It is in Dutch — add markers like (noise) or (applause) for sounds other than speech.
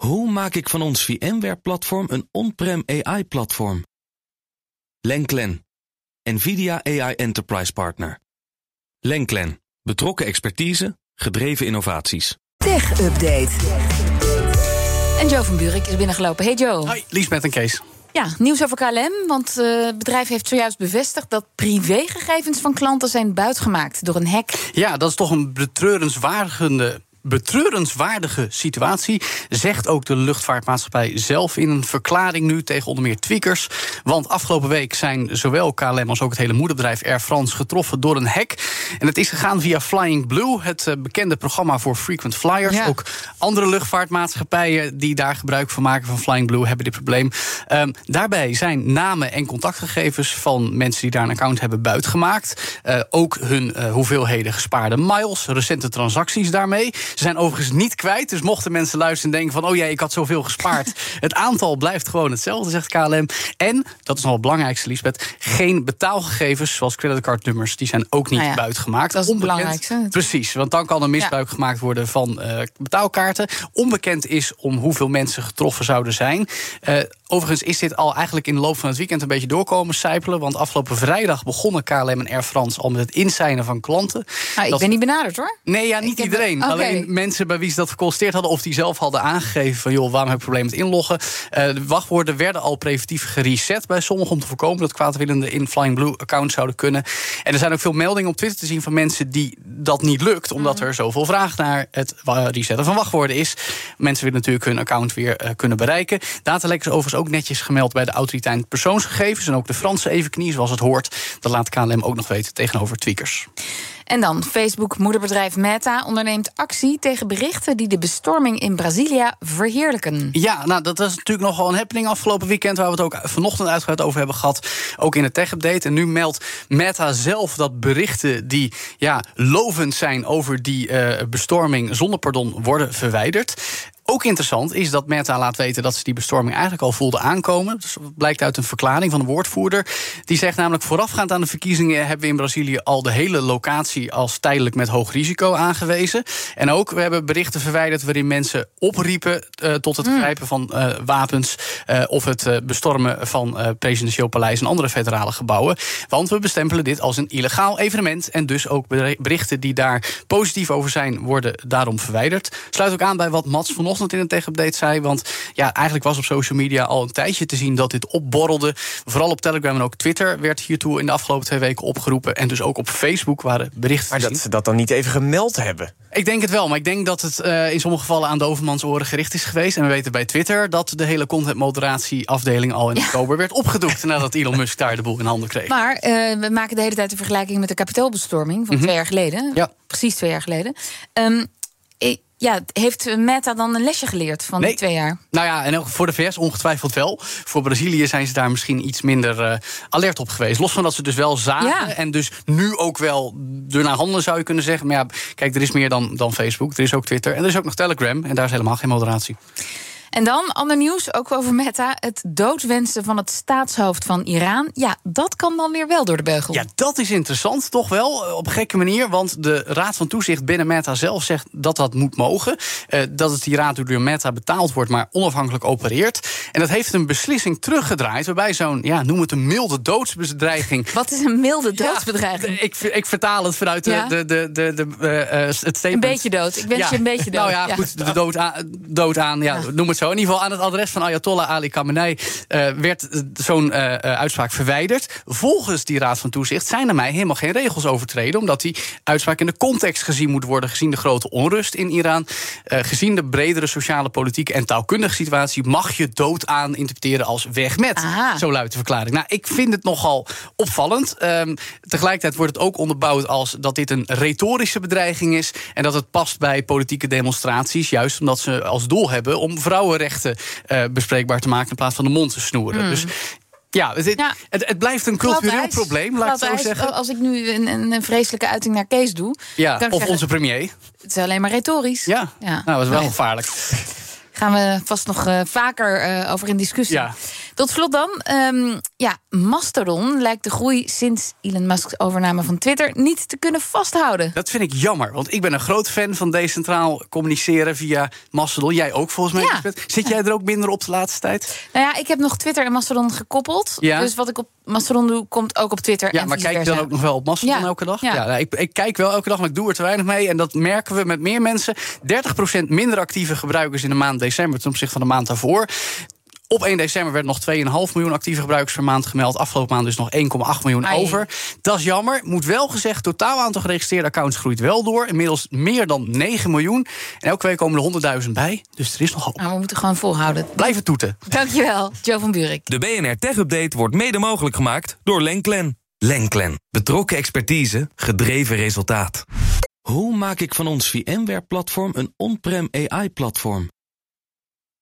Hoe maak ik van ons VMware-platform een on-prem AI-platform? Lenklen, NVIDIA AI Enterprise Partner. Lenklen, betrokken expertise, gedreven innovaties. Tech Update. En Joe van Buurik is binnengelopen. Hey Joe. Hoi, Liesbeth en Kees. Ja, nieuws over KLM. Want eh, het bedrijf heeft zojuist bevestigd dat privégegevens van klanten zijn buitgemaakt door een hack. Ja, dat is toch een betreurenswaardigende betreurenswaardige situatie, zegt ook de luchtvaartmaatschappij zelf in een verklaring nu tegen onder meer tweakers. Want afgelopen week zijn zowel KLM als ook het hele moederbedrijf Air France getroffen door een hack. En het is gegaan via Flying Blue, het eh, bekende programma voor frequent flyers. Ja. Ook andere luchtvaartmaatschappijen die daar gebruik van maken van Flying Blue hebben dit probleem. Ehm, daarbij zijn namen en contactgegevens van mensen die daar een account hebben buitgemaakt. Eh, ook hun eh, hoeveelheden gespaarde miles, recente transacties daarmee. Ze zijn overigens niet kwijt, dus mochten mensen luisteren en denken van... oh jee, ik had zoveel gespaard. (laughs) het aantal blijft gewoon hetzelfde, zegt KLM. En, dat is nog het belangrijkste, Lisbeth... geen betaalgegevens, zoals creditcardnummers... die zijn ook niet Nou ja, buitgemaakt. dat is het belangrijkste. Precies, want dan kan er misbruik gemaakt worden van eh, betaalkaarten. Onbekend is om hoeveel mensen getroffen zouden zijn. Eh, overigens is dit al eigenlijk in de loop van het weekend... een beetje doorkomen sijpelen. Want afgelopen vrijdag begonnen KLM en Air France... al met het inzijnen van klanten. Nou, ik Dat- ben niet benaderd hoor. Nee, ja, Ik niet heb- iedereen. Oké. Mensen bij wie ze dat geconstateerd hadden... of die zelf hadden aangegeven van... joh, waarom heb je een probleem met inloggen? Eh, de wachtwoorden werden al preventief gereset bij sommigen... om te voorkomen dat kwaadwillenden in Flying Blue accounts zouden kunnen. En er zijn ook veel meldingen op Twitter te zien van mensen... die dat niet lukt, omdat Mhm. er zoveel vraag naar het resetten van wachtwoorden is. Mensen willen natuurlijk hun account weer eh, kunnen bereiken. Datalek is overigens ook netjes gemeld bij de autoriteit persoonsgegevens... en ook de Franse evenknie, zoals het hoort. Dat laat KLM ook nog weten tegenover tweakers. En dan, Facebook moederbedrijf Meta onderneemt actie tegen berichten die de bestorming in Brazilia verheerlijken. Ja, nou, dat was natuurlijk nogal een happening afgelopen weekend... waar we het ook vanochtend uitgebreid over hebben gehad. Ook in het tech-update. En nu meldt Meta zelf dat berichten die ja, zijn... over die eh, bestorming zonder pardon worden verwijderd. Ook interessant is dat Meta laat weten dat ze die bestorming eigenlijk al voelde aankomen. Dus dat blijkt uit een verklaring van een woordvoerder. Die zegt namelijk: voorafgaand aan de verkiezingen hebben we in Brazilië al de hele locatie als tijdelijk met hoog risico aangewezen. En ook we hebben berichten verwijderd waarin mensen opriepen eh, tot het grijpen van eh, wapens eh, of het bestormen van presidentieel paleis en andere federale gebouwen. Want we bestempelen dit als een illegaal evenement en dus ook beri- berichten die daar positief over zijn worden daarom verwijderd. Sluit ook aan bij wat Mats vanochtend in een tech-update zei. Want ja, eigenlijk was op social media al een tijdje te zien dat dit opborrelde. Vooral op Telegram en ook Twitter werd hiertoe in de afgelopen twee weken opgeroepen. En dus ook op Facebook waren berichten. Maar te dat zien. ze dat dan niet even gemeld hebben. Ik denk het wel, maar ik denk dat het eh, in sommige gevallen aan de overmans oren gericht is geweest. En we weten bij Twitter dat de hele contentmoderatieafdeling al in oktober werd opgedoekt. nadat Elon Musk daar de boel in handen kreeg. Maar eh, we maken de hele tijd de vergelijking met de kapitoolbestorming van twee jaar geleden. Mhm. Ja. Precies twee jaar geleden. Ehm, eh, ja, heeft Meta dan een lesje geleerd van die twee jaar? Nou ja, en voor de VS ongetwijfeld wel. Voor Brazilië zijn ze daar misschien iets minder eh, alert op geweest. Los van dat ze dus wel zagen Ja. en dus nu ook wel ernaar handelen zou je kunnen zeggen. Maar ja, kijk, er is meer dan, dan Facebook. Er is ook Twitter en er is ook nog Telegram. En daar is helemaal geen moderatie. En dan, ander nieuws, ook over Meta. Het doodwensen van het staatshoofd van Iran. Ja, dat kan dan weer wel door de beugel. Ja, dat is interessant, toch wel, eh, op een gekke manier. Want de Raad van Toezicht binnen Meta zelf zegt dat dat moet mogen. Eh, dat het die raad door Meta betaald wordt, maar onafhankelijk opereert. En dat heeft een beslissing teruggedraaid... waarbij zo'n, ja, noem het een milde doodsbreiging... (laughs) Wat is een milde Ja, doodsbedreiging? ik, ik vertaal het vanuit de, Ja? de, de, de, de, eh, eh, het statement. Een beetje dood. Ik wens je een beetje dood. Nou ja, Ja. goed, de dood aan, dood aan ja, noem het zo. In ieder geval aan het adres van Ayatollah Ali Khamenei... eh, werd eh, zo'n eh, uitspraak verwijderd. Volgens die Raad van Toezicht zijn er mij helemaal geen regels overtreden... omdat die uitspraak in de context gezien moet worden... gezien de grote onrust in Iran... gezien de bredere sociale, politieke en taalkundige situatie... mag je dood aan interpreteren als weg met. Aha. Zo luidt de verklaring. Nou, ik vind het nogal opvallend. Ehm, tegelijkertijd wordt het ook onderbouwd als dat dit een retorische bedreiging is. En dat het past bij politieke demonstraties. Juist omdat ze als doel hebben om vrouwenrechten eh, bespreekbaar te maken in plaats van de mond te snoeren. Dus ja, het, Hmm. Ja. het, het blijft een cultureel probleem, laat ik zo zeggen. Als ik nu een, een, vreselijke uiting naar Kees doe... Ja, of zeggen, onze premier. het is alleen maar retorisch. Ja, Ja. nou, dat is wel gevaarlijk. Gaan we vast nog eh, vaker eh, over in discussie. Ja. Tot slot dan. ehm, ja, Mastodon lijkt de groei sinds Elon Musk's overname van Twitter niet te kunnen vasthouden. Dat vind ik jammer, want ik ben een groot fan van decentraal communiceren via Mastodon. Jij ook volgens mij. Ja. Zit jij er ook minder op de laatste tijd? Nou ja, ik heb nog Twitter en Mastodon gekoppeld. Ja. Dus wat ik op Mastodon doe, komt ook op Twitter. Ja, en maar kijk je dan ook nog wel op Mastodon Ja. elke dag? Ja. nou, ik, ik kijk wel elke dag, maar ik doe er te weinig mee. En dat merken we met meer mensen. 30% minder actieve gebruikers in de maand december ten opzichte van de maand daarvoor. Op 1 december werd nog 2,5 miljoen actieve gebruikers per maand gemeld. Afgelopen maand dus nog 1,8 miljoen Ai. over. Dat is jammer. Moet wel gezegd, totaal aantal geregistreerde accounts groeit wel door. Inmiddels meer dan 9 miljoen. En elke week komen er 100.000 bij. Dus er is nog hoop. Nou, we moeten gewoon volhouden. Blijven toeten. Dankjewel, Joe van Buurik. De BNR Tech Update wordt mede mogelijk gemaakt door Lenklen. Lenklen. Betrokken expertise, gedreven resultaat. Hoe maak ik van ons VMware-platform een on-prem AI-platform?